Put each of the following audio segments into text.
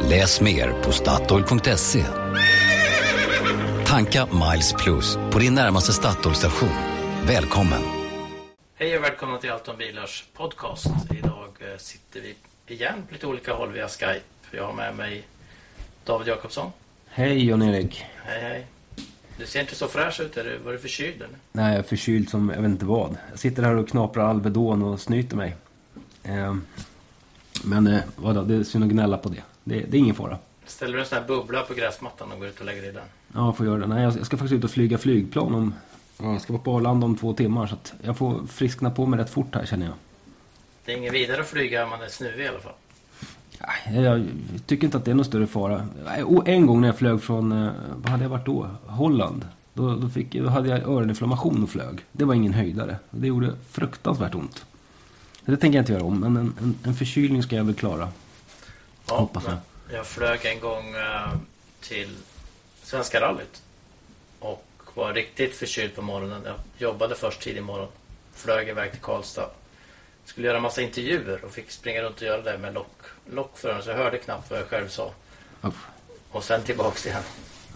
Läs mer på Statoil.se. Tanka Miles Plus på din närmaste Statoil-station. Välkommen! Hej och välkomna till Allt om bilars podcast. Idag eh, sitter vi igen på lite olika håll via Skype. Jag har med mig David Jakobsson. Hej Jan-Erik. Hej hej. Du ser inte så fräsch ut. Är du, var du förkyld eller? Nej, jag är förkyld som jag vet inte vad. Jag sitter här och knaprar Alvedon och snyter mig. Eh, men eh, vadå, det är synd att gnälla på det. Det. Det är ingen fara. Ställer du en sån här bubbla på gräsmattan och går ut och lägger dig i den? Ja, jag får göra det. Nej, jag ska faktiskt ut och flyga flygplan om... Jag ska vara på Arlanda om två timmar så att jag får friskna på mig rätt fort här känner jag. Det är ingen vidare att flyga om man är snuvig i alla fall. Nej, Jag tycker inte att det är någon större fara. Och En gång när jag flög från, eh, vad hade jag varit då? Holland. Då, då, fick, då hade jag öroninflammation och flög. Det var ingen höjdare. Det gjorde fruktansvärt ont. Det tänker jag inte göra om, men en, en, en förkylning ska jag väl klara. Ja, Hoppas jag. Jag flög en gång eh, till Svenska rallyt. Och var riktigt förkyld på morgonen. Jag jobbade först tidig morgon. Flög iväg till Karlstad. Skulle göra massa intervjuer och fick springa runt och göra det med lock, lock för öronen. Så jag hörde knappt vad jag själv sa. Uff. Och sen tillbaks igen.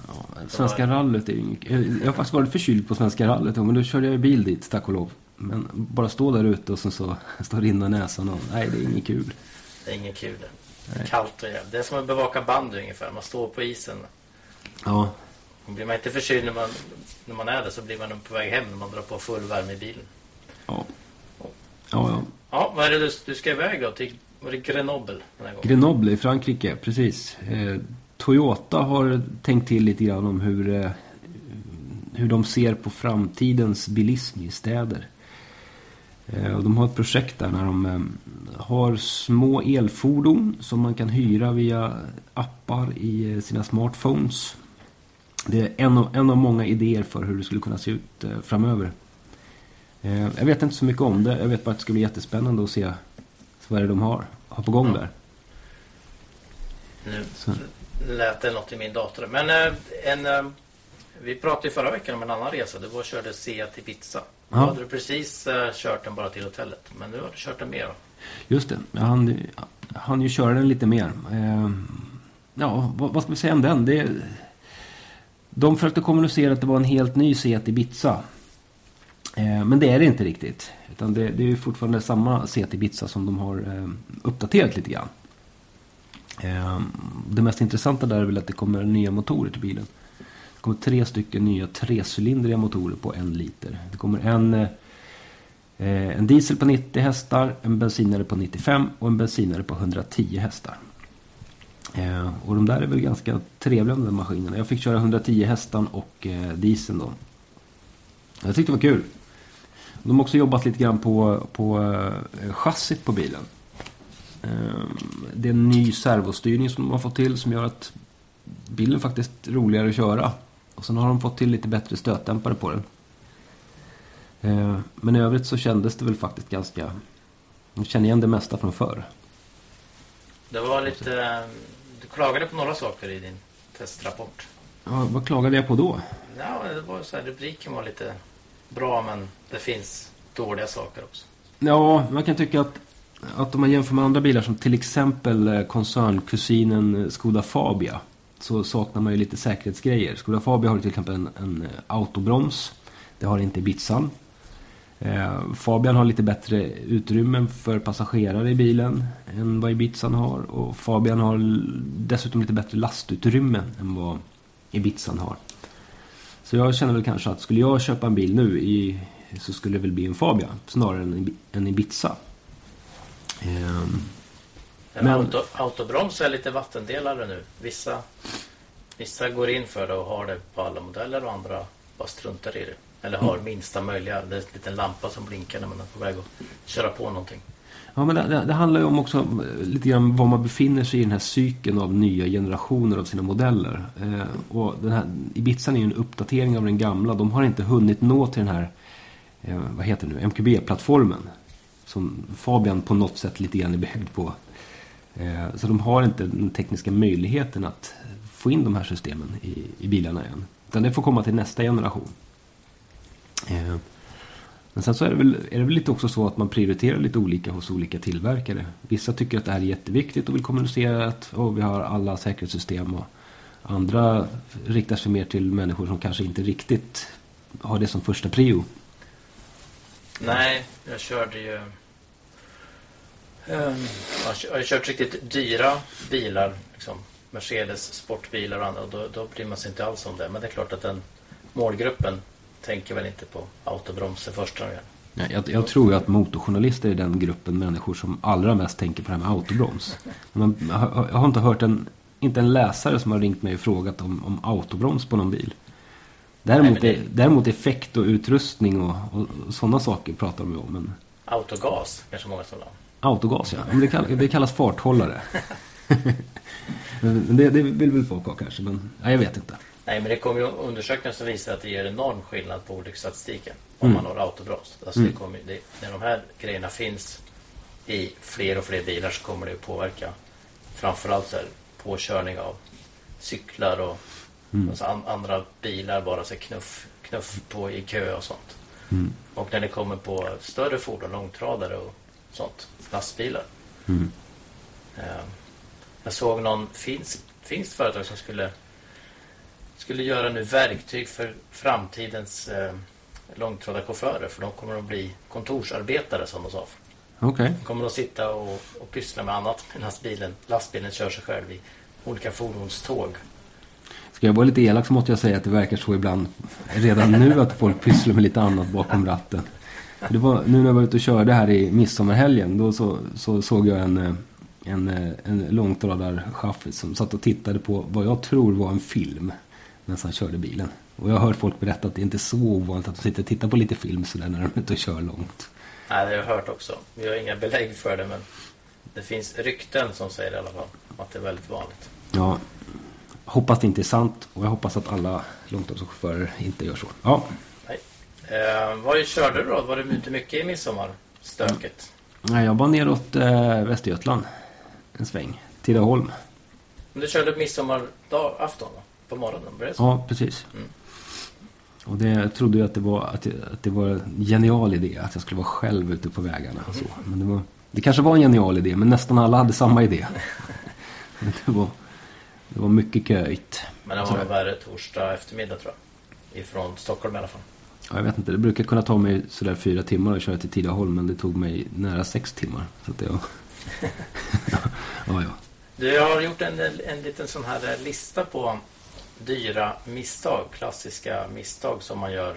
Ja, Svenska rallyt är ju inget... Jag har faktiskt varit förkyld på Svenska rallyt, men då körde jag ju bil dit, tack och lov. Men bara stå där ute och sen så står det rinna i näsan och... Nej, det är inget kul. Det är ingen kul Kallt och jävligt. Det är som att bevaka bandy ungefär. Man står på isen. Ja, blir man inte förkyld när man, när man är där så blir man nog på väg hem när man drar på full värme i bilen. ja. Ja, ja. Ja, vad är det du, du ska iväg då? Till, var det Grenoble den här gången? Grenoble i Frankrike, precis. Eh, Toyota har tänkt till lite grann om hur, eh, hur de ser på framtidens bilism i städer. Eh, och de har ett projekt där när de eh, har små elfordon som man kan hyra via appar i eh, sina smartphones. Det är en av, en av många idéer för hur det skulle kunna se ut eh, framöver. Jag vet inte så mycket om det. Jag vet bara att det ska bli jättespännande att se vad är det de har, har på gång där. Nu Så. lät det något i min dator. Men en, eh, vi pratade ju förra veckan om en annan resa. Du var och körde Seat till Pizza. Då Ja. hade du precis eh, kört den bara till hotellet. Men nu har du kört den mer då. Just det, jag hann, hann ju köra den lite mer. Eh, ja, vad, vad ska vi säga om den? Det, de försökte kommunicera att det var en helt ny Seat Ibiza. Eh, men det är det inte riktigt. Utan det, det är fortfarande samma Seat Ibiza som de har eh, uppdaterat lite grann. Eh, det mest intressanta där är väl att det kommer nya motorer till bilen. Det kommer tre stycken nya trecylindriga motorer på en liter. Det kommer en eh, En diesel på 90 hästar, en bensinare på 95 och en bensinare på 110 hästar. Eh, Och de där är väl ganska trevliga de där maskinerna. Jag fick köra 110 hästan och eh, dieseln då. Jag tyckte det var kul. De har också jobbat lite grann på, på eh, chassit på bilen. Eh, Det är en ny servostyrning som de har fått till som gör att bilen faktiskt är roligare att köra. Och sen har de fått till lite bättre stötdämpare på den. Eh, Men i övrigt så kändes det väl faktiskt ganska... Jag känner igen det mesta från förr. Det var lite... eh, Du klagade på några saker i din testrapport. Ja, vad klagade jag på då? Ja, det var så här, rubriken var lite bra men det finns dåliga saker också. Ja, man kan tycka att, att om man jämför med andra bilar som till exempel eh, koncernkusinen Skoda Fabia så saknar man ju lite säkerhetsgrejer. Skoda Fabia har till exempel en, en eh, autobroms. Det har inte Bitsan. Eh, Fabian har lite bättre utrymmen för passagerare i bilen än vad Ibizan har. Och Fabian har dessutom lite bättre lastutrymme än vad Ibizan har. Så jag känner väl kanske att skulle jag köpa en bil nu i, så skulle det väl bli en Fabia snarare än en, Ibiza. Eh, men, auto, autobroms är lite vattendelare nu. Vissa, vissa går in för det och har det på alla modeller och andra bara struntar i det. Eller har minsta möjliga. Det är en liten lampa som blinkar när man är på väg att köra på någonting. Ja, men det, det, det handlar ju om också eh, lite grann var man befinner sig i den här cykeln av nya generationer av sina modeller. Eh, och den här, Ibizan är ju en uppdatering av den gamla. De har inte hunnit nå till den här, eh, vad heter det nu, MQB-plattformen. Som Fabian på något sätt lite grann är byggd på. Eh, så de har inte den tekniska möjligheten att få in de här systemen i, i bilarna än. Utan det får komma till nästa generation. Eh, men sen så är det, väl, är det väl lite också så att man prioriterar lite olika hos olika tillverkare. Vissa tycker att det här är jätteviktigt och vill kommunicera att oh, vi har alla säkerhetssystem. Och andra riktar sig mer till människor som kanske inte riktigt har det som första prio. Nej, jag körde ju... Um, jag har kört riktigt dyra bilar. Liksom Mercedes sportbilar och andra. Och då, då bryr man sig inte alls om det. Men det är klart att den målgruppen tänker väl inte på autobroms i första gången. Jag, jag, tror ju att motorjournalister är den gruppen människor som allra mest tänker på det här med autobroms. Man, jag har inte hört en, inte en läsare som har ringt mig och frågat om, om autobroms på någon bil. Däremot, Nej, det... däremot effekt och utrustning och, och, och sådana saker pratar de ju om. Men... Autogas kanske många som Autogas ja, men det, kallas, det kallas farthållare. det, det vill väl folk ha kanske, men ja, jag vet inte. Nej, men det kommer ju undersökningar som visar att det ger enorm skillnad på olycksstatistiken om mm. man har autobroms. Alltså mm. det kommer, det, när de här grejerna finns i fler och fler bilar så kommer det att påverka framförallt så här, påkörning av cyklar och mm. alltså an, andra bilar bara så knuff, knuff på i kö och sånt. Mm. Och när det kommer på större fordon, långtradare och sånt, lastbilar. Mm. Uh, jag såg någon finsk, finskt företag som skulle skulle göra nu verktyg för framtidens eh, långtradarchaufförer. För de kommer att bli kontorsarbetare som de sa. Okay. De kommer att sitta och, och pyssla med annat medan bilen, lastbilen kör sig själv i olika fordonståg. Ska jag vara lite elak så måste jag säga att det verkar så ibland redan nu att folk pysslar med lite annat bakom ratten. Det var, nu när jag var ute och körde här i midsommarhelgen då så, så såg jag en, eh, en, eh, en långtradarchaufför som satt och tittade på vad jag tror var en film medan han körde bilen. Och jag har hört folk berätta att det inte är så ovanligt att de sitter och tittar på lite film sådär när de är ute och kör långt. Nej, det har jag hört också. Vi har inga belägg för det men det finns rykten som säger i alla fall att det är väldigt vanligt. Ja, hoppas det inte är sant och jag hoppas att alla långtradschaufförer inte gör så. Ja. Eh, vad körde du då? Var det inte mycket i midsommarstöket? Nej, jag var neråt eh, Västergötland en sväng. Tidaholm. Men du körde midsommarafton va? på morgonen? Var det så? Ja, precis. Mm. Och det, jag trodde ju att det, var, att, att det var en genial idé att jag skulle vara själv ute på vägarna. Och så. Mm. Men det, var, det kanske var en genial idé, men nästan alla hade samma idé. det, var, det var mycket köigt. Men det var nog värre torsdag eftermiddag tror jag. Ifrån Stockholm i alla fall. Ja, jag vet inte. Det brukar kunna ta mig sådär fyra timmar att köra till Tidaholm. Men det tog mig nära sex timmar. Så att det var... ja, ja. Du har gjort en, en liten sån här lista på dyra misstag, klassiska misstag som man gör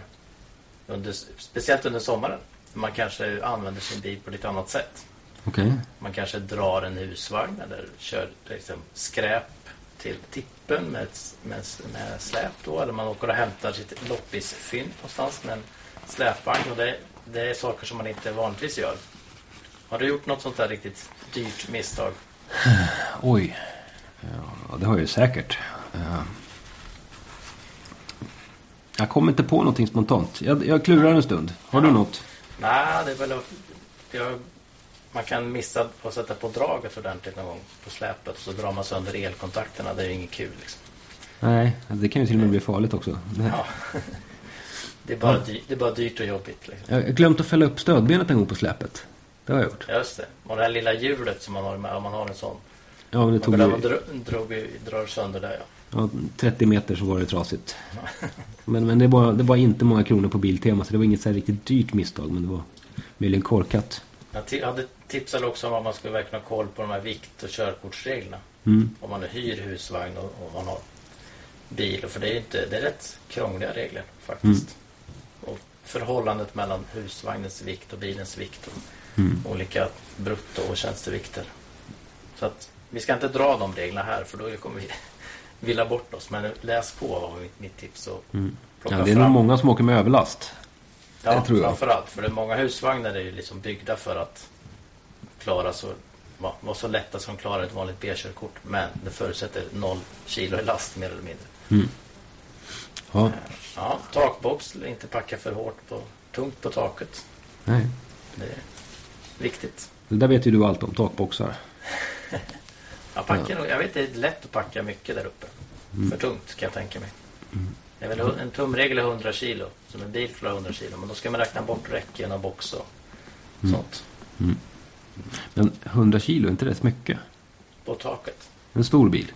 under, speciellt under sommaren. Man kanske använder sin bil på lite annat sätt. Okay. Man kanske drar en husvagn eller kör liksom skräp till tippen med, med, med släp då. Eller man åker och hämtar sitt loppisfynd någonstans med en släpvagn. Och det, det är saker som man inte vanligtvis gör. Har du gjort något sånt där riktigt dyrt misstag? Oj. Ja, det har jag ju säkert. Jag kommer inte på någonting spontant. Jag, jag klurar en stund. Har du något? Nej, det är väl jag, man kan missa att sätta på draget ordentligt någon gång på släpet och så drar man sönder elkontakterna. Det är ju inget kul liksom. Nej, det kan ju till och med bli farligt också. Ja. Det är bara, ja. dyrt, det är bara dyrt och jobbigt. Liksom. Jag har glömt att fälla upp stödbenet en gång på släpet. Det har jag gjort. Just det. Och det här lilla hjulet som man har med, om man har en sån. Ja, men det tog man, ju... drog, drar sönder det, ja. Ja, 30 meter så var det trasigt. Men, men det, var, det var inte många kronor på Biltema så det var inget så riktigt dyrt misstag. Men det var möjligen korkat. Jag hade tipsat också om att man skulle verkligen ha koll på de här vikt och körkortsreglerna. Mm. Om man hyr husvagn och om man har bil. För det är, inte, det är rätt krångliga regler faktiskt. Mm. Och förhållandet mellan husvagnens vikt och bilens vikt. Och mm. Olika brutto och tjänstevikter. Så att vi ska inte dra de reglerna här för då kommer vi villa bort oss. Men läs på var mitt, mitt tips. Och mm. ja, det är fram. nog många som åker med överlast. Ja, det tror jag. framförallt. För det är många husvagnar är ju liksom byggda för att klara så, va, vara så lätta som klarar ett vanligt B-körkort. Men det förutsätter noll kilo i last mer eller mindre. Mm. Ja, Ja, takbox, inte packa för hårt på, tungt på taket. nej. Det är viktigt. Det där vet ju du allt om, takboxar. Jag, packar nog, jag vet det är lätt att packa mycket där uppe. För tungt kan jag tänka mig. Det är väl en tumregel är 100 kilo. Som en bil klarar 100 kilo. Men då ska man räkna bort räcken och box och sånt. Men 100 kilo, är inte det mycket? På taket. En stor bil.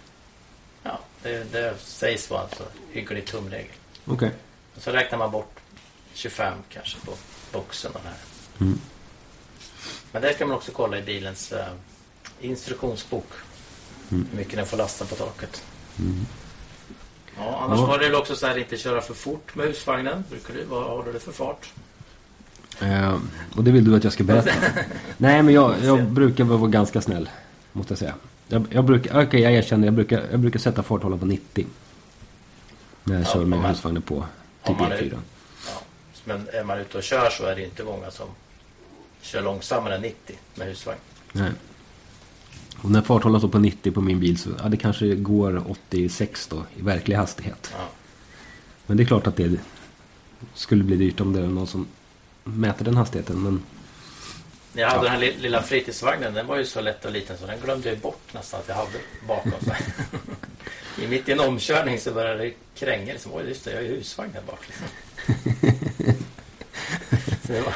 Ja, det, det sägs vara en så hygglig tumregel. Okej. Och så räknar man bort 25 kanske på boxen och här. Mm. Men det kan man också kolla i bilens eh, instruktionsbok. Mm. Hur mycket den får lasta på taket. Ja, annars Ja. var det väl också så här inte köra för fort med husvagnen. Brukar du, vad håller du för fart? Eh, och det vill du att jag ska berätta? Nej, men jag, jag brukar vara ganska snäll. Måste jag säga. Jag, jag brukar, okej jag erkänner, jag brukar, jag brukar sätta farthållaren på 90. När jag Ja, kör med man- husvagnen på typ man är- E4. Ja. Men är man ute och kör så är det inte många som kör långsammare än 90 med husvagn. Nej. Och när farthållaren står på 90 på min bil så ja, det kanske går 86 då i verklig hastighet. Ja. Men det är klart att det skulle bli dyrt om det är någon som mäter den hastigheten. Men Jag hade Ja. den här li- lilla fritidsvagnen, den var ju så lätt och liten så den glömde jag bort nästan att jag hade bakom. I mitt i en omkörning så började det kränga. Liksom, Oj, just det, jag har ju husvagn här bak. Liksom. det, var,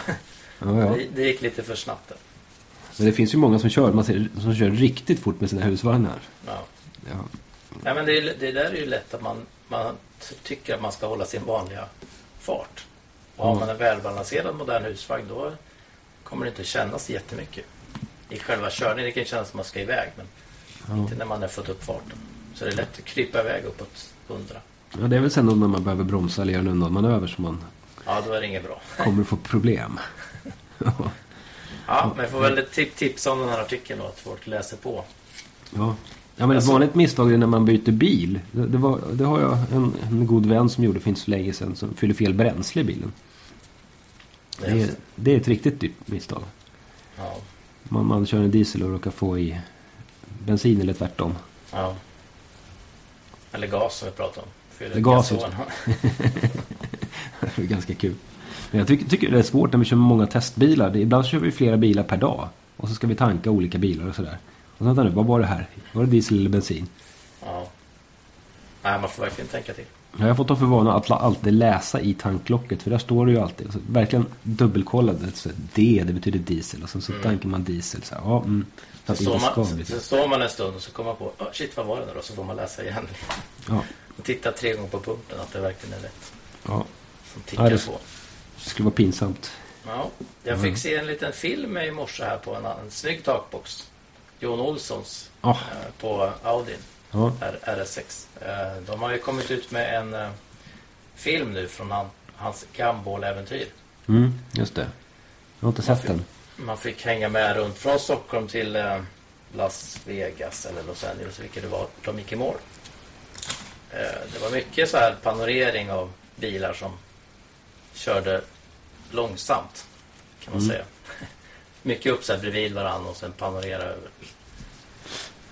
ja, ja. det, det gick lite för snabbt där. Men det finns ju många som kör, man ser, som kör riktigt fort med sina husvagnar. Ja. Ja. Nej, men det, det där är ju lätt att man, man tycker att man ska hålla sin vanliga fart. Och har man en välbalanserad modern husvagn då kommer det inte kännas jättemycket. I själva körningen det kan kännas som att man ska iväg men Ja. inte när man har fått upp farten. Så det är lätt att krypa iväg uppåt 100. ja, det är väl sen då när man behöver bromsa eller göra en undanmanöver som man Ja, då är det inget bra. kommer att få problem. Ja, men jag får väl tip tipsa om den här artikeln då, att folk läser på. Ja. Ja, men ett Alltså- vanligt misstag är när man byter bil. Det, det, var, det har jag en, en god vän som gjorde för inte så länge sedan. Som fyllde fel bränsle i bilen. Det är, det är ett riktigt dyrt misstag. ja, Man, man kör en diesel och råkar få i bensin eller tvärtom. ja. Eller gas som vi pratade om. Eller gas, det är ganska kul. Men jag tycker, tycker det är svårt när vi kör många testbilar. Det, ibland kör vi flera bilar per dag. Och så ska vi tanka olika bilar och sådär. Och så vänta nu, vad var det här? Var det diesel eller bensin? Ja. Nej, man får verkligen tänka till. Jag har fått ta för vana att alltid läsa i tanklocket. För där står det ju alltid. Så verkligen dubbelkolla. det. Så D, det betyder diesel. Och sen så Mm. tankar man diesel. Så här, ja, mm, så man, bli så, så. så står man en stund och så kommer man på oh, shit vad var det nu då? Så får man läsa igen. Ja, Och titta tre gånger på pumpen att det verkligen är rätt. ja, Som tickar Ja, det- på. det skulle vara pinsamt. Ja, jag fick se en liten film i morse här på en, en snygg takbox. Jon Olssons Ja, eh, på Audin ja, R- RS6. Eh, de har ju kommit ut med en eh, film nu från han, hans Gumball-äventyr. mm, just det. Jag har inte sett den. Man fick hänga med runt från Stockholm till eh, Las Vegas eller Los Angeles, vilket det var. De gick i mål. Det var mycket så här panorering av bilar som körde långsamt, kan man Mm. säga. Mycket upp så här bredvid varandra och sen panorera över.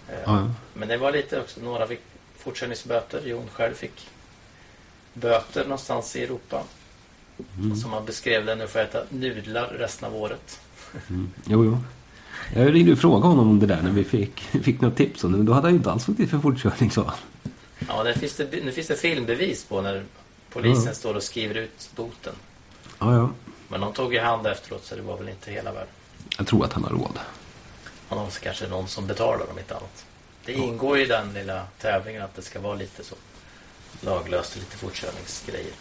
Eh, Ja, ja. Men det var lite också, några fick fortkörningsböter. Jon själv fick böter någonstans i Europa. Mm. Som han beskrev det, nu får jag äta nudlar resten av året. Mm. Jo, jo. Jag ringde och frågade honom om det där när vi fick, fick något tips om det. Men då hade han ju inte alls fått det för fortkörning, sa han. Ja, nu finns det, nu finns det filmbevis på när polisen Mm. står och skriver ut boten. Ja, ja. Men de tog i hand efteråt så det var väl inte hela världen. Jag tror att han har råd. Han har kanske någon som betalar om inte annat. Det ingår i den lilla tävlingen att det ska vara lite så laglöst och lite fortkörningsgrejer.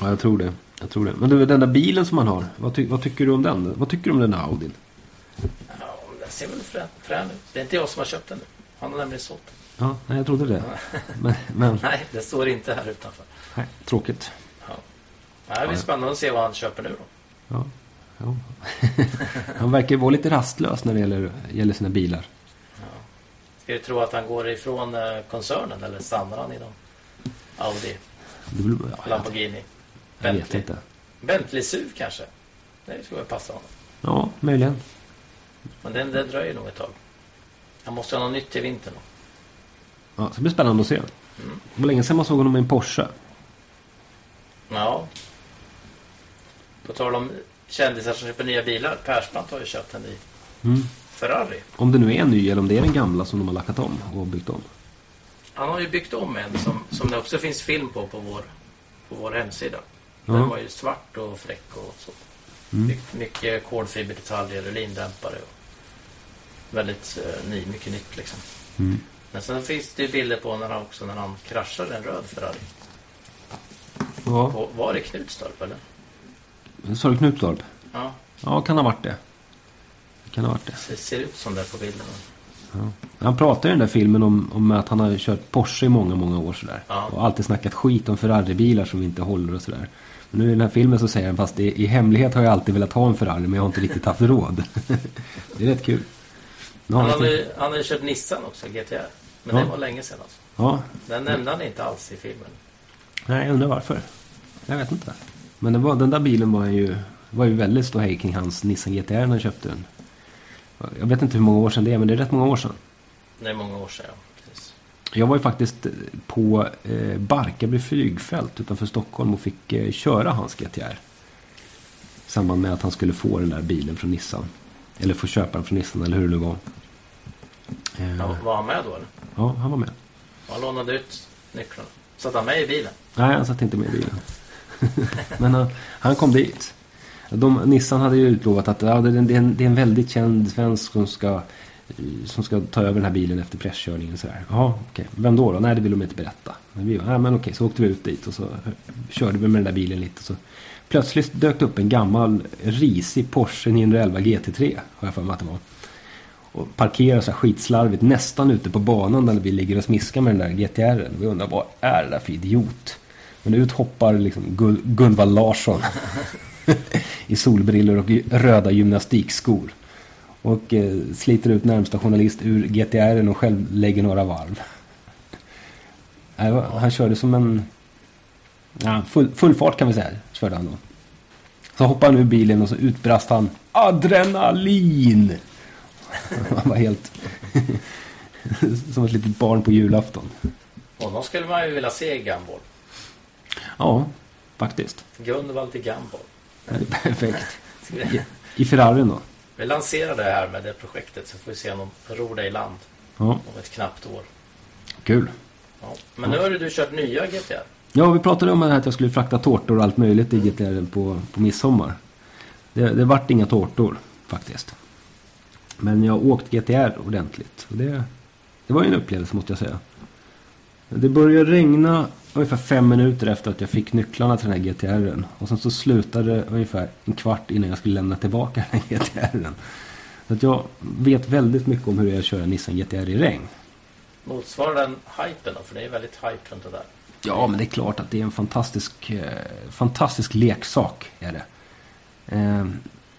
Ja, jag tror det. Jag tror det. Men du, den där bilen som han har. Vad, ty vad tycker du om den? Vad tycker du om den där Audin? Ja, den ser väl frän, frän ut. Det är inte jag som har köpt den. Han har nämligen sålt den. Ja, nej, jag trodde det. Men, men Nej, det står inte här utanför. nej, tråkigt. Ja. Nej, det blir spännande att se vad han köper nu då. Ja, ja. Han verkar vara lite rastlös när det gäller, gäller sina bilar. Ska vi tro att han går ifrån eh, koncernen eller stannar han inom Audi, Det blir, ja, Lamborghini, jag vet Bentley? inte. Bentley SUV kanske? Det skulle passa honom. Ja, möjligen. Men det, det dröjer nog ett tag. Jag måste ha något nytt till vintern. Ja, så det blir spännande att se. Det var länge sedan man såg honom i en Porsche. Ja. På tal om kändisar som köper nya bilar. Persbrandt har ju köpt en ny Mm. Ferrari. Om det nu är en ny eller om det är den gamla som de har lackat om och byggt om. Han har ju byggt om en som, som det också finns film på på vår, på vår hemsida. Ja. Den var ju svart och fräck och så. Mm. Mycket, kolfiberdetaljer och lindämpare. Och väldigt eh, ny, mycket nytt liksom. Mm. Men sen finns det ju bilder på när han också när han kraschade en röd Ferrari. Ja, På, var det Knutstorp eller? Sa du Knutstorp? Ja, Ja, kan ha varit det. Det kan ha varit det. det ser ut som det på bilden. Han pratar i den där filmen om, om att han har kört Porsche i många, många år sådär. Ja. Och alltid snackat skit om Ferrari-bilar som inte håller och sådär. Men nu i den här filmen så säger han fast i, i hemlighet har jag alltid velat ha en Ferrari men jag har inte riktigt haft råd. det är rätt kul. Har Han hade, han hade ju kört Nissan också, GTR. Men Ja. det var länge sedan alltså. Ja, Den nämnde han inte alls i filmen. nej jag undrar varför. Jag vet inte. Men det var, den där bilen var ju, var ju väldigt ståhej kring hans Nissan GTR när han köpte den. Jag vet inte hur många år sedan det är men det är rätt många år sedan. Det är många år sedan, ja. Precis. Jag var ju faktiskt eh, på eh, Barkarby flygfält utanför Stockholm och fick eh, köra hans GTR. I samband med att han skulle få den där bilen från Nissan. Eller få köpa den från Nissan eller hur det nu var. Eh, Ja, var han med då eller? ja, han var med. Han lånade ut nycklarna. Satt han med i bilen? Nej, han satt inte med i bilen. Men han, han kom dit. De, Nissan hade ju utlovat att ja, det, är en, det, är en, det är en väldigt känd svensk som ska, eh, som ska ta över den här bilen efter presskörningen. och Sådär. Jaha, okej. Vem då, då? Nej, det vill de inte berätta. Men vi, ja, men okej, så åkte vi ut dit och så eh, körde vi med den där bilen lite. Och så plötsligt dök det upp en gammal risig Porsche 911 GT3. Har jag för mig att det var. Och parkerar så här skitslarvigt nästan ute på banan där vi ligger och smiskar med den där GTR. Vi undrar vad är det där för idiot? Men ut hoppar liksom Gun- Gunvald Larsson i solbrillor och röda gymnastikskor. Och eh, sliter ut närmsta journalist ur GTR och själv lägger några varv. Han körde som en... Ja, full, full fart kan vi säga, körde han då. Så hoppade han ur bilen och så utbrast han adrenalin. Han var helt... som ett litet barn på julafton. Honom skulle man ju vilja se i Gumball. Ja, faktiskt. Gunvald i. Det är perfekt. Vi- I Ferrarin då. Vi lanserar det här med det projektet så får vi se om de ror det i land Ja, om ett knappt år. kul. Ja. Men nu har ju du kört nya GTR. Ja, vi pratade om att jag skulle frakta tårtor och allt möjligt i GTR på, på midsommar. Det, det vart inga tårtor faktiskt. Men jag har åkt GTR ordentligt. Och det, det var ju en upplevelse måste jag säga. Det började regna ungefär fem minuter efter att jag fick nycklarna till den här GTR'n. Och sen så slutade det ungefär en kvart innan jag skulle lämna tillbaka den här GTR'n. Så att jag vet väldigt mycket om hur det är att köra Nissan GTR i regn. Motsvarar den hypen då? För det är väldigt hype runt det där. Ja, men det är klart att det är en fantastisk, eh, fantastisk leksak. Är det.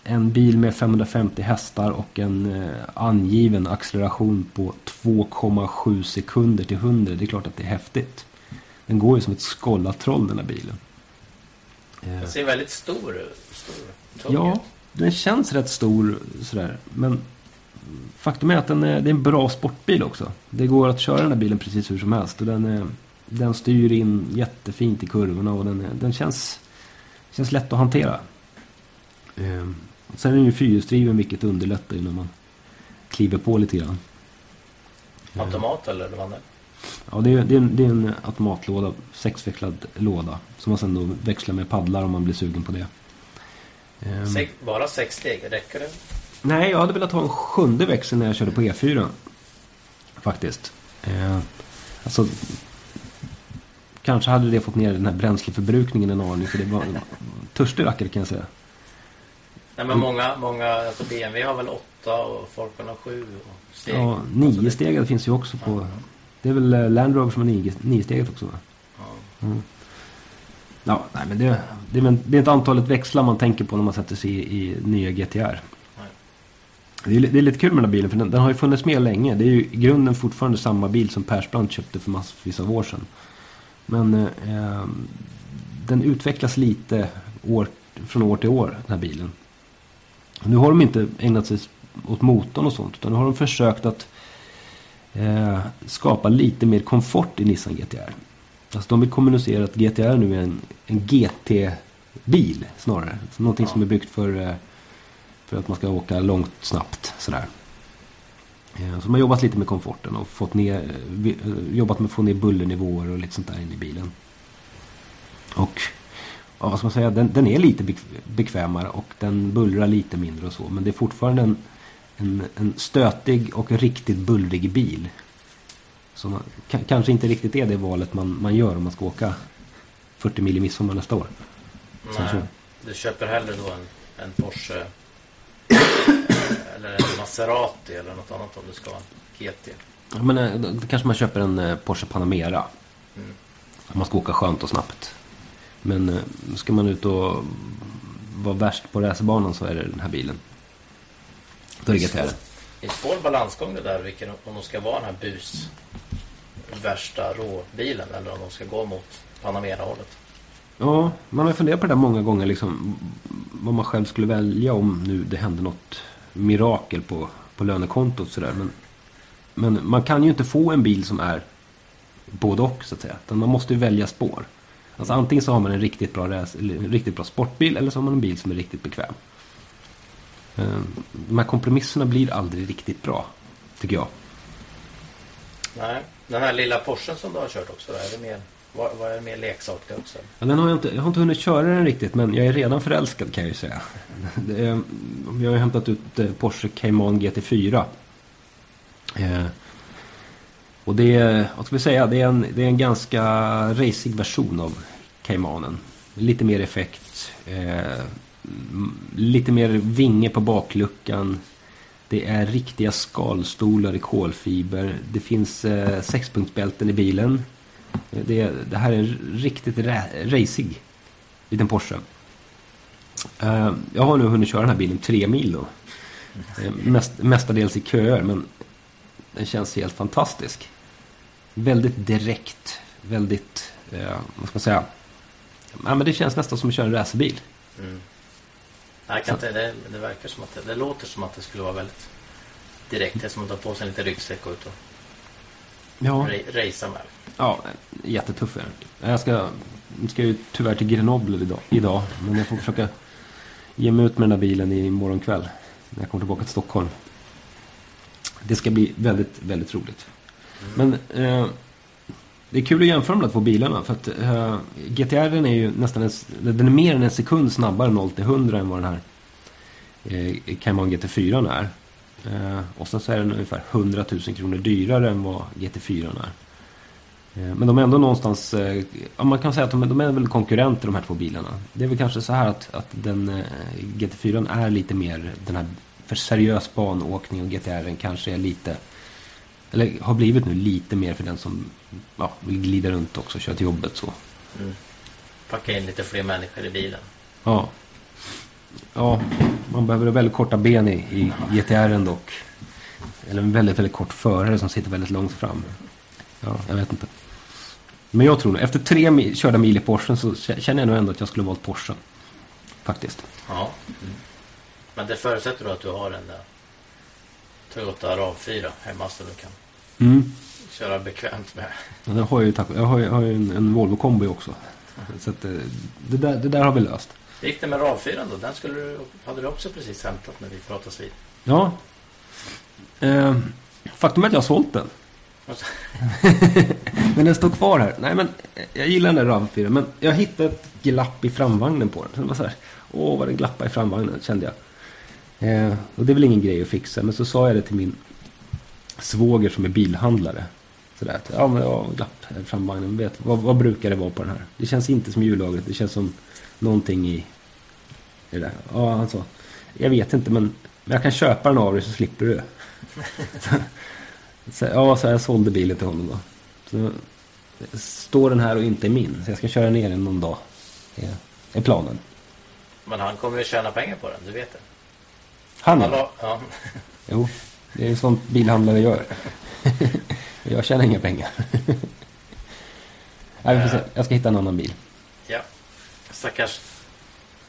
En bil med 550 hästar och en eh, angiven acceleration på 2,7 sekunder till 100. Det är klart att det är häftigt. Den går ju som ett skållat troll den här bilen. Eh, Den ser väldigt stor ut. Stor, tung ja, ut. den känns rätt stor sådär. Men faktum är att den är, det är en bra sportbil också. Det går att köra den här bilen precis hur som helst. Och den, är, den styr in jättefint i kurvorna och den, är, den känns, känns lätt att hantera. Sen är den ju fyrhjulsdriven vilket underlättar ju när man kliver på lite grann. Automat eller vad det är. Ja, det är, det, är en, det är en automatlåda, sexvecklad låda. Som man sen då växlar med paddlar om man blir sugen på det. Ehm, Sex, bara sex steg, räcker det? Nej, jag hade velat ha en sjunde växel när jag körde på E4. Faktiskt. Eh, alltså, kanske hade det fått ner den här bränsleförbrukningen en aning. För det var en törstig rackare kan jag säga. Nej men många, många, alltså BMW har väl åtta och Folkan har sju och steg. Ja, Alltså, nio det- stegad finns ju också på... Det är väl eh, Land Rover som har nio, nio steget också va? Ja. Ja, nej men det, det, men det är inte antalet växlar man tänker på när man sätter sig i, i nya GTR. Det är, det är lite kul med den här bilen för den, den har ju funnits med länge. Det är ju i grunden fortfarande samma bil som Persbrandt köpte för massvis av år sedan. Men eh, eh, den utvecklas lite år, från år till år, den här bilen. Nu har de inte ägnat sig åt motorn och sånt. Utan nu har de försökt att eh, skapa lite mer komfort i Nissan GTR. Alltså de vill kommunicera att GTR nu är en, en GT-bil snarare. Så någonting som är byggt för, eh, för att man ska åka långt snabbt. Sådär. Eh, Så de har jobbat lite med komforten och fått ner, eh, jobbat med att få ner bullernivåer och lite sånt där in i bilen. Och ja, vad ska man säga, den, den är lite bek- bekvämare och den bullrar lite mindre och så. Men det är fortfarande en, en, en stötig och riktigt bullrig bil. Så man, ka- kanske inte riktigt är det valet man, man gör om man ska åka 40 mil i midsommar nästa år. Nej, du köper hellre då en, en Porsche eller en Maserati eller något annat om du ska ha en GT. Ja, Men eh, då då kanske man köper en eh, Porsche Panamera. Mm. Om man ska åka skönt och snabbt. Men eh, ska man ut och vara värst på racerbanan så är det den här bilen. Då är det GTR. Det är svår balansgång det där vilken, om de ska vara den här bus värsta råbilen eller om de ska gå mot Panamera-hållet. Ja, man har funderat på det där många gånger. Liksom, vad man själv skulle välja om nu det hände något mirakel på, på lönekontot. Sådär. Men, men man kan ju inte få en bil som är både och så att säga. Utan man måste ju välja spår. Alltså antingen så har man en riktigt bra, en riktigt bra sportbil eller så har man en bil som är riktigt bekväm. Eh, De här kompromisserna blir aldrig riktigt bra, tycker jag. Nej, den här lilla Porschen som du har kört också, är det mer, vad, vad är det mer leksak det också? Ja, den har jag, inte, jag har inte hunnit köra den riktigt men jag är redan förälskad kan jag ju säga. Är, vi har hämtat ut eh, Porsche Cayman GT4. Och det är, vad ska vi säga, det är en, det är en ganska racing version av Caymanen. Lite mer effekt, eh, lite mer vinge på bakluckan. Det är riktiga skalstolar i kolfiber. Det finns eh, sexpunktsbälten i bilen. Eh, det, det här är en riktigt ra- liten Porsche. Eh, jag har nu hunnit köra den här bilen tre mil då. Eh, mest, mestadels i köer men den känns helt fantastisk. Väldigt direkt. Väldigt, eh, vad ska man säga. Ja, men det känns nästan som att köra en racerbil. Mm. Jag kan inte, det, det verkar som att det, det låter som att det skulle vara väldigt direkt. Det är som att ta på sig en liten ryggsäck och ut och Ja, ra- racea med. ja jättetuff är den. Jag ska, ska ju tyvärr till Grenoble idag, idag. Men jag får försöka ge mig ut med den här bilen i morgon kväll. När jag kommer tillbaka till Stockholm. Det ska bli väldigt, väldigt roligt. Men eh, det är kul att jämföra de där två bilarna. För att eh, GTR är ju nästan en, den är mer än en sekund snabbare 0 till 100 än vad den här eh, Cayman GT4 är. Eh, och sen så är den ungefär 100 000 kronor dyrare än vad GT4 är. Eh, Men de är ändå någonstans, eh, ja, man kan säga att de, de är väl konkurrenter de här två bilarna. Det är väl kanske så här att, att den eh, GT4 är lite mer den här för seriös banåkning och GTR kanske är lite, eller har blivit nu lite mer för den som ja, vill glida runt också och köra till jobbet så. Mm. Packa in lite fler människor i bilen. Ja. Ja, man behöver väldigt korta ben i, i GTR dock. Eller en väldigt, väldigt kort förare som sitter väldigt långt fram. Ja, jag vet inte. Men jag tror nog, efter tre mil, körda mil i Porschen så känner jag nog ändå att jag skulle valt Porschen. Faktiskt. Ja. Mm. Men det förutsätter då att du har en där Toyota RAV4 hemma så du kan Mm. köra bekvämt med. Ja, det har jag, ju, jag har ju, har ju en, en Volvo kombi också. Så att, eh, det, där, det där har vi löst. Hur gick det med RAV4 då? Den skulle du, hade du också precis hämtat när vi pratades vid. Ja. Eh, faktum är att jag har sålt den. Men den står kvar här. Nej men jag gillar den där RAV4 men jag hittade ett glapp i framvagnen på den. Så det var så här, åh vad det glappade i framvagnen kände jag. Eh, och det är väl ingen grej att fixa. Men så sa jag det till min svåger som är bilhandlare. Sådär att, ja men jag har glapp eh, framvagnen. Vet, vad, vad brukar det vara på den här? Det känns inte som hjullagret. Det känns som någonting i, i det där. Ja han sa, jag vet inte men jag kan köpa den av dig så slipper du. Så, ja, så jag sålde bilen till honom då. Så står den här och inte är min. Så jag ska köra ner den någon dag. Det är planen. Men han kommer ju tjäna pengar på den, du vet det. Han Han ja. Jo, det är sånt bilhandlare gör. jag tjänar inga pengar. Nej, vi får se. Jag ska hitta en annan bil. ja. Stackars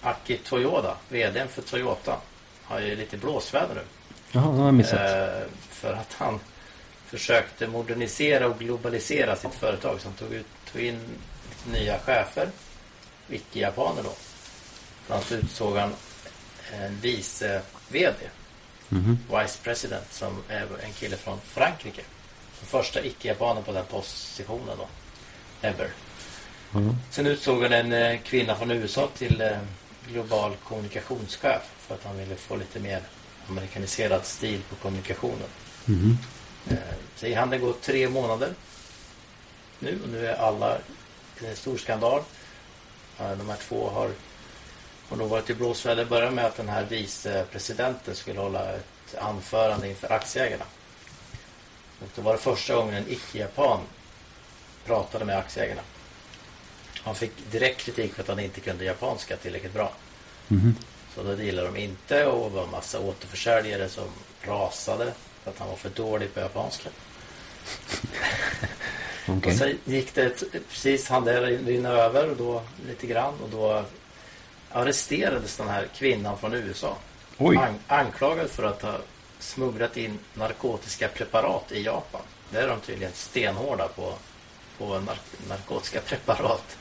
Aki Toyoda, VDn för Toyota, har ju lite blåsväder nu. Jaha, det har jag missat. Eh, för att han försökte modernisera och globalisera sitt företag. Så han tog, ut, tog in nya chefer, icke-japaner då. Bland annat utsåg han en vice VD, Mhm. Vice President, som är en kille från Frankrike. Den första icke-japanen på den positionen då. Ever. Ja. Sen utsåg han en eh, kvinna från USA till eh, global kommunikationschef för att han ville få lite mer amerikaniserad stil på kommunikationen. Mhm. Eh, Så i handeln går tre månader nu och nu är alla en stor skandal. Eh, De här två har, har nog varit i blåsväder. Det började med att den här vicepresidenten skulle hålla ett anförande inför aktieägarna. Och det var det första gången en icke-japan pratade med aktieägarna. Han fick direkt kritik för att han inte kunde japanska tillräckligt bra. Mhm. Så då gillade de inte och det var en massa återförsäljare som rasade för att han var för dålig på japanska. Okej. Och sen gick det precis, han det rinna över och då lite grann och då arresterades den här kvinnan från USA. An, anklagad för att ha smugglat in narkotiska preparat i Japan. Där är de tydligen stenhårda på, på nar- narkotiska preparat.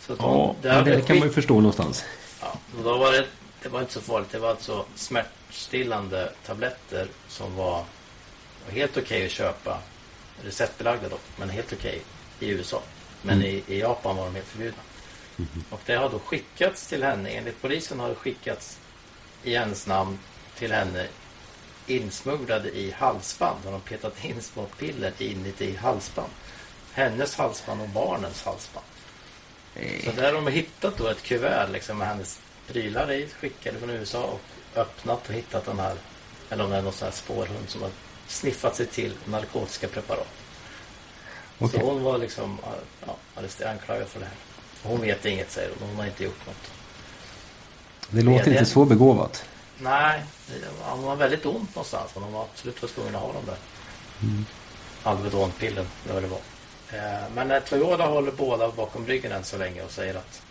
Så de, Ja, det hade det kan man ju förstå någonstans. Ja, då var det, det var inte så farligt. Det var alltså smärtstillande tabletter som var, var helt okej att köpa. Receptbelagda dock, men helt okej i USA. Men Mm. i, i Japan var de helt förbjudna. Och det har då skickats till henne. Enligt polisen har det skickats i hennes namn till henne insmugglade i halsband. Har de petat in små piller inuti halsband. Hennes halsband och barnens halsband. Så där har de hittat då ett kuvert liksom med hennes prylar i, skickade från USA och öppnat och hittat den här, eller om det är någon sån här spårhund som har sniffat sig till narkotiska preparat. Okej. Så hon var liksom ja, anklagad för det här. Hon vet inget säger hon, hon har inte gjort något. Det låter det- inte så begåvat. Nej, hon var väldigt ont någonstans. Men hon var absolut var tvungen att ha dem där. Alvedonpillen, det var det var. Eh, Men eh, Toyota håller båda bakom ryggen än så länge och säger att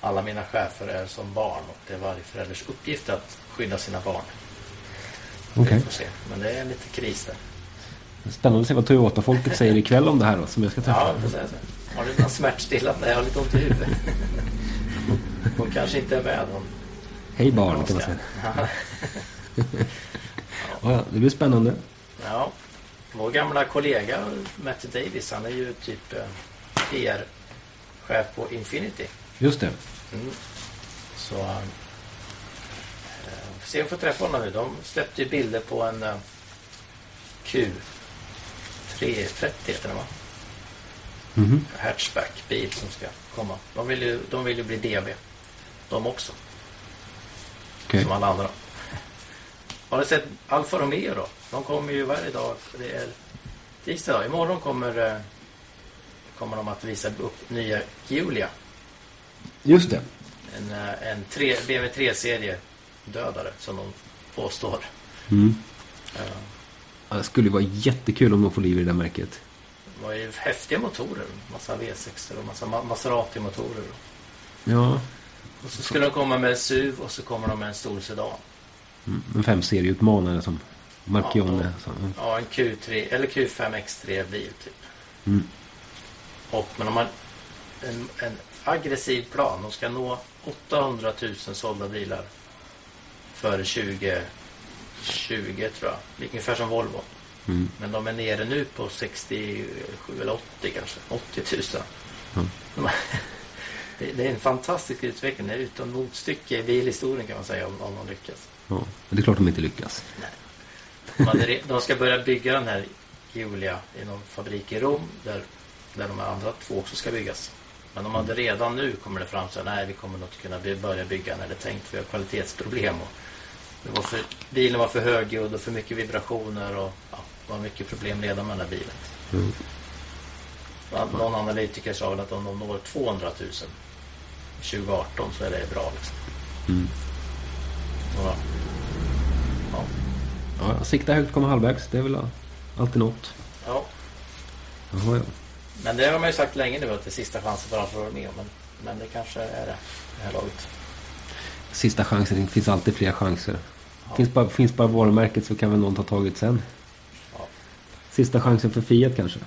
alla mina chefer är som barn och det är varje förälders uppgift att skydda sina barn. Okej. Vi får se. Men det är en liten kris där. Spännande att se vad Toyota-folket säger ikväll om det här då, som jag ska träffa. Ja, så. Har du någon smärtstillande? Jag har lite ont i huvudet. Hon kanske inte är med. Hon, Hej barn, kan man säga. Ja. Det blir spännande. Ja, vår gamla kollega Matt Davis, han är ju typ eh, PR-chef på Infinity. Just det. Mm. Så eh, får se om vi får träffa honom nu. De släppte ju bilder på en eh, Q330 heter den va? Mhm. Hatchback-bil som ska komma. De vill ju, de vill ju bli DB. De också. Okej. Som alla andra. Har du sett Alfa Romeo då? De kommer ju varje dag. Det är tisdag. då. Imorgon kommer, eh, kommer de att visa upp nya Giulia. Just det. En, eh, en tre, BMW 3-serie dödare som de påstår. Mm. Ja, Det skulle vara jättekul om de får liv i det där märket. Det var ju häftiga motorer. Massa V6 och massa Ma- Maserati-motorer. Ja, Och så skulle de komma med en SUV och så kommer de med en stor sedan. mm. en femserieutmanare som Marchione. Ja, mm. Ja, en Q3 eller Q5 X3 bil typ. Mm. Och men om man en, en aggressiv plan. De ska nå 800 000 sålda bilar före 2020 tror jag. Ungefär som Volvo. Mm. Men de är nere nu på 67 eller 80 kanske. 80 000. Mm. De- Det, det är en fantastisk utveckling. Det är utan motstycke i bilhistorien kan man säga om, om de lyckas. Ja, men det är klart de inte lyckas. Re- de ska börja bygga den här Julia i någon fabrik i Rom där, där de andra två också ska byggas. Men de hade redan nu kommer det fram så här, nej vi kommer nog inte kunna börja bygga när det är tänkt för vi har kvalitetsproblem. Och det var för, bilen var för högljudd och för mycket vibrationer och ja, var mycket problem redan med den här bilen. Mm. Ja, Någon analytiker sa väl att om de når 200 000 2018 så är det bra. Liksom. Mm. Och, ja, Ja, sikta högt, komma halvvägs. Det är väl alltid något. ja. Jaha, ja. Men det har man ju sagt länge nu att det är sista chansen för Alfa Romeo. Men, men det kanske är det, det här laget. Sista chansen. Det finns alltid fler chanser. Finns, bara, finns bara varumärket så kan väl någon ta tag i det sen. Sista chansen för Fiat kanske.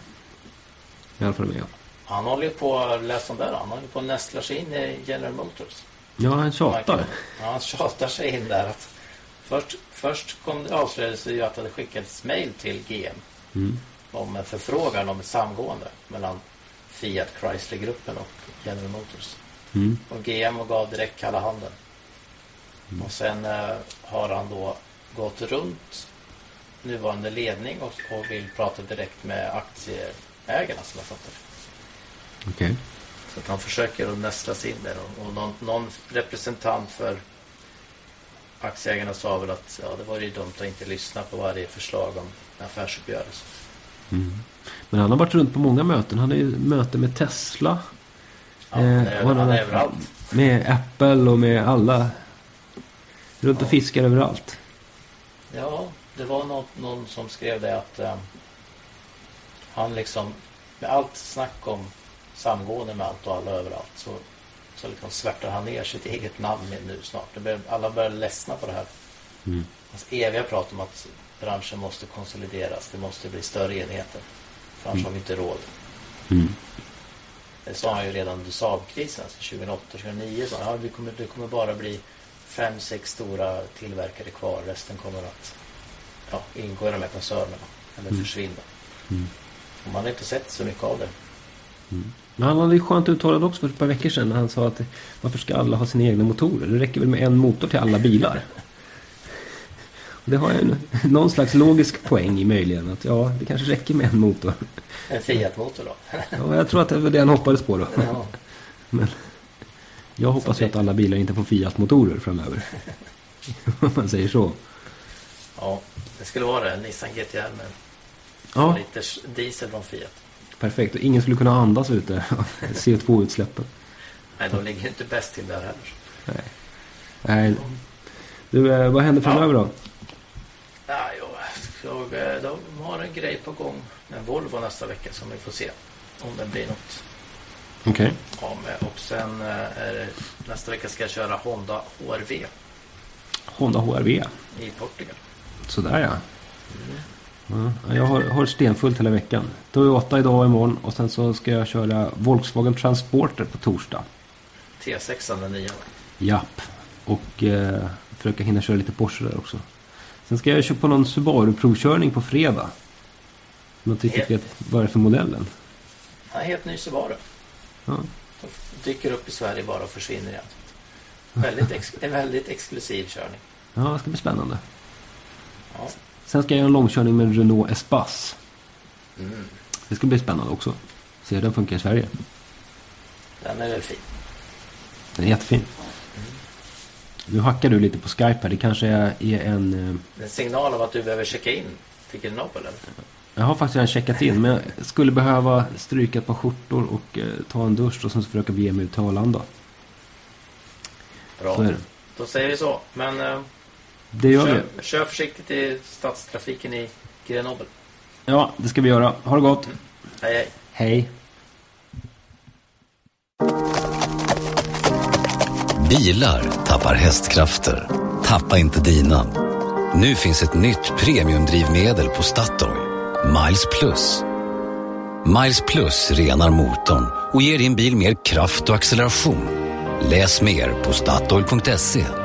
I alla fall med. Han håller ju på, läs om där, han håller på att nästla sig in i General Motors. Ja, han tjatar. Ja, han tjatar sig in där. Att först, först kom det avslöjades ju att det hade skickats mail till GM Mm. om en förfrågan om ett samgående mellan Fiat Chrysler-gruppen och General Motors. Mm. Och GM gav direkt kalla handen. Och sen eh, har han då gått runt nuvarande ledning och, och vill prata direkt med aktieägarna som jag fattar det. Okej. Så att han försöker att nästla sig in där. Och, och någon, någon representant för aktieägarna sa väl att ja, det var ju dumt att inte lyssna på varje förslag om affärsuppgörelse. Mm. Men han har varit runt på många möten. Han har ju möte med Tesla. Ja, Eh, han är, och han har- är överallt. Med Apple och med alla. Runt och Ja. fiskar överallt. Ja, det var någon, någon som skrev det att eh, han liksom med allt snack om samgående med allt och alla överallt så, så liksom svärtar han ner sitt eget namn nu snart. Det börjar, alla börjar ledsna på det här. Mm. Hans eviga prat om att branschen måste konsolideras. Det måste bli större enheter. För annars har vi inte råd. Mm. Det sa han ju redan under Saab-krisen, alltså 2008-2009. sa han, Ja, vi kommer, det kommer bara bli fem, sex stora tillverkare kvar. Resten kommer att ja, ingå i de här koncernerna. Eller Mm. försvinna. Mm. Och man har inte sett så mycket av det. Men han hade ju skönt uttalad också för ett par veckor sedan. När han sa att varför ska alla ha sina egna motorer? Det räcker väl med en motor till alla bilar. Det har en, någon slags logisk poäng i möjligen. Att ja, det kanske räcker med en motor. En Fiat-motor då. Ja, jag tror att det var det han hoppades på då. ja. Jag hoppas ju att alla bilar inte får Fiat-motorer framöver. Om man säger så. Ja, det skulle vara det. Nissan GTR med Ja, liters diesel från Fiat. perfekt. Och ingen skulle kunna andas ute av CO2-utsläppen. Nej, de ligger inte bäst till där heller. Nej. Nej. Du, eh, vad händer framöver då? Ja, jo, jag, eh, de har en grej på gång med Volvo nästa vecka som vi får se om det blir något Okej. av med. Och sen eh, är det, nästa vecka ska jag köra Honda HRV Honda HRV. i Portugal. Sådär ja. ja jag har, har stenfullt hela veckan. Toyota idag och imorgon. Och sen så ska jag köra Volkswagen Transporter på torsdag. T6 den nya. Japp. Och eh, försöka hinna köra lite Porsche där också. Sen ska jag köra på någon Subaru-provkörning på fredag. Men inte riktigt vet vad det är för modellen. Är helt ny Subaru. Ja. De dyker upp i Sverige bara och försvinner igen. Väldigt ex, en väldigt exklusiv körning. ja, det ska bli spännande. Ja. Sen ska jag göra en långkörning med Renault Espace. Mm. Det ska bli spännande också. Se hur den funkar i Sverige. Den är väl fin. Den är jättefin. Nu hackar du lite på Skype här. Det kanske är en... eh, En signal av att du behöver checka in till Grenoble? Jag har faktiskt redan checkat in. Men jag skulle behöva stryka ett par skjortor och eh, ta en dusch och sen försöka bege mig ut till Arlanda. Bra. Då säger vi så. Men eh, Det gör kör, vi. kör försiktigt i stadstrafiken i Grenoble. Ja, det ska vi göra. Ha det gott. Hej hej. Hej. Bilar tappar hästkrafter. Tappa inte dina. Nu finns ett nytt premiumdrivmedel på Statoil. Miles Plus. Miles Plus renar motorn och ger din bil mer kraft och acceleration. Läs mer på Statoil.se.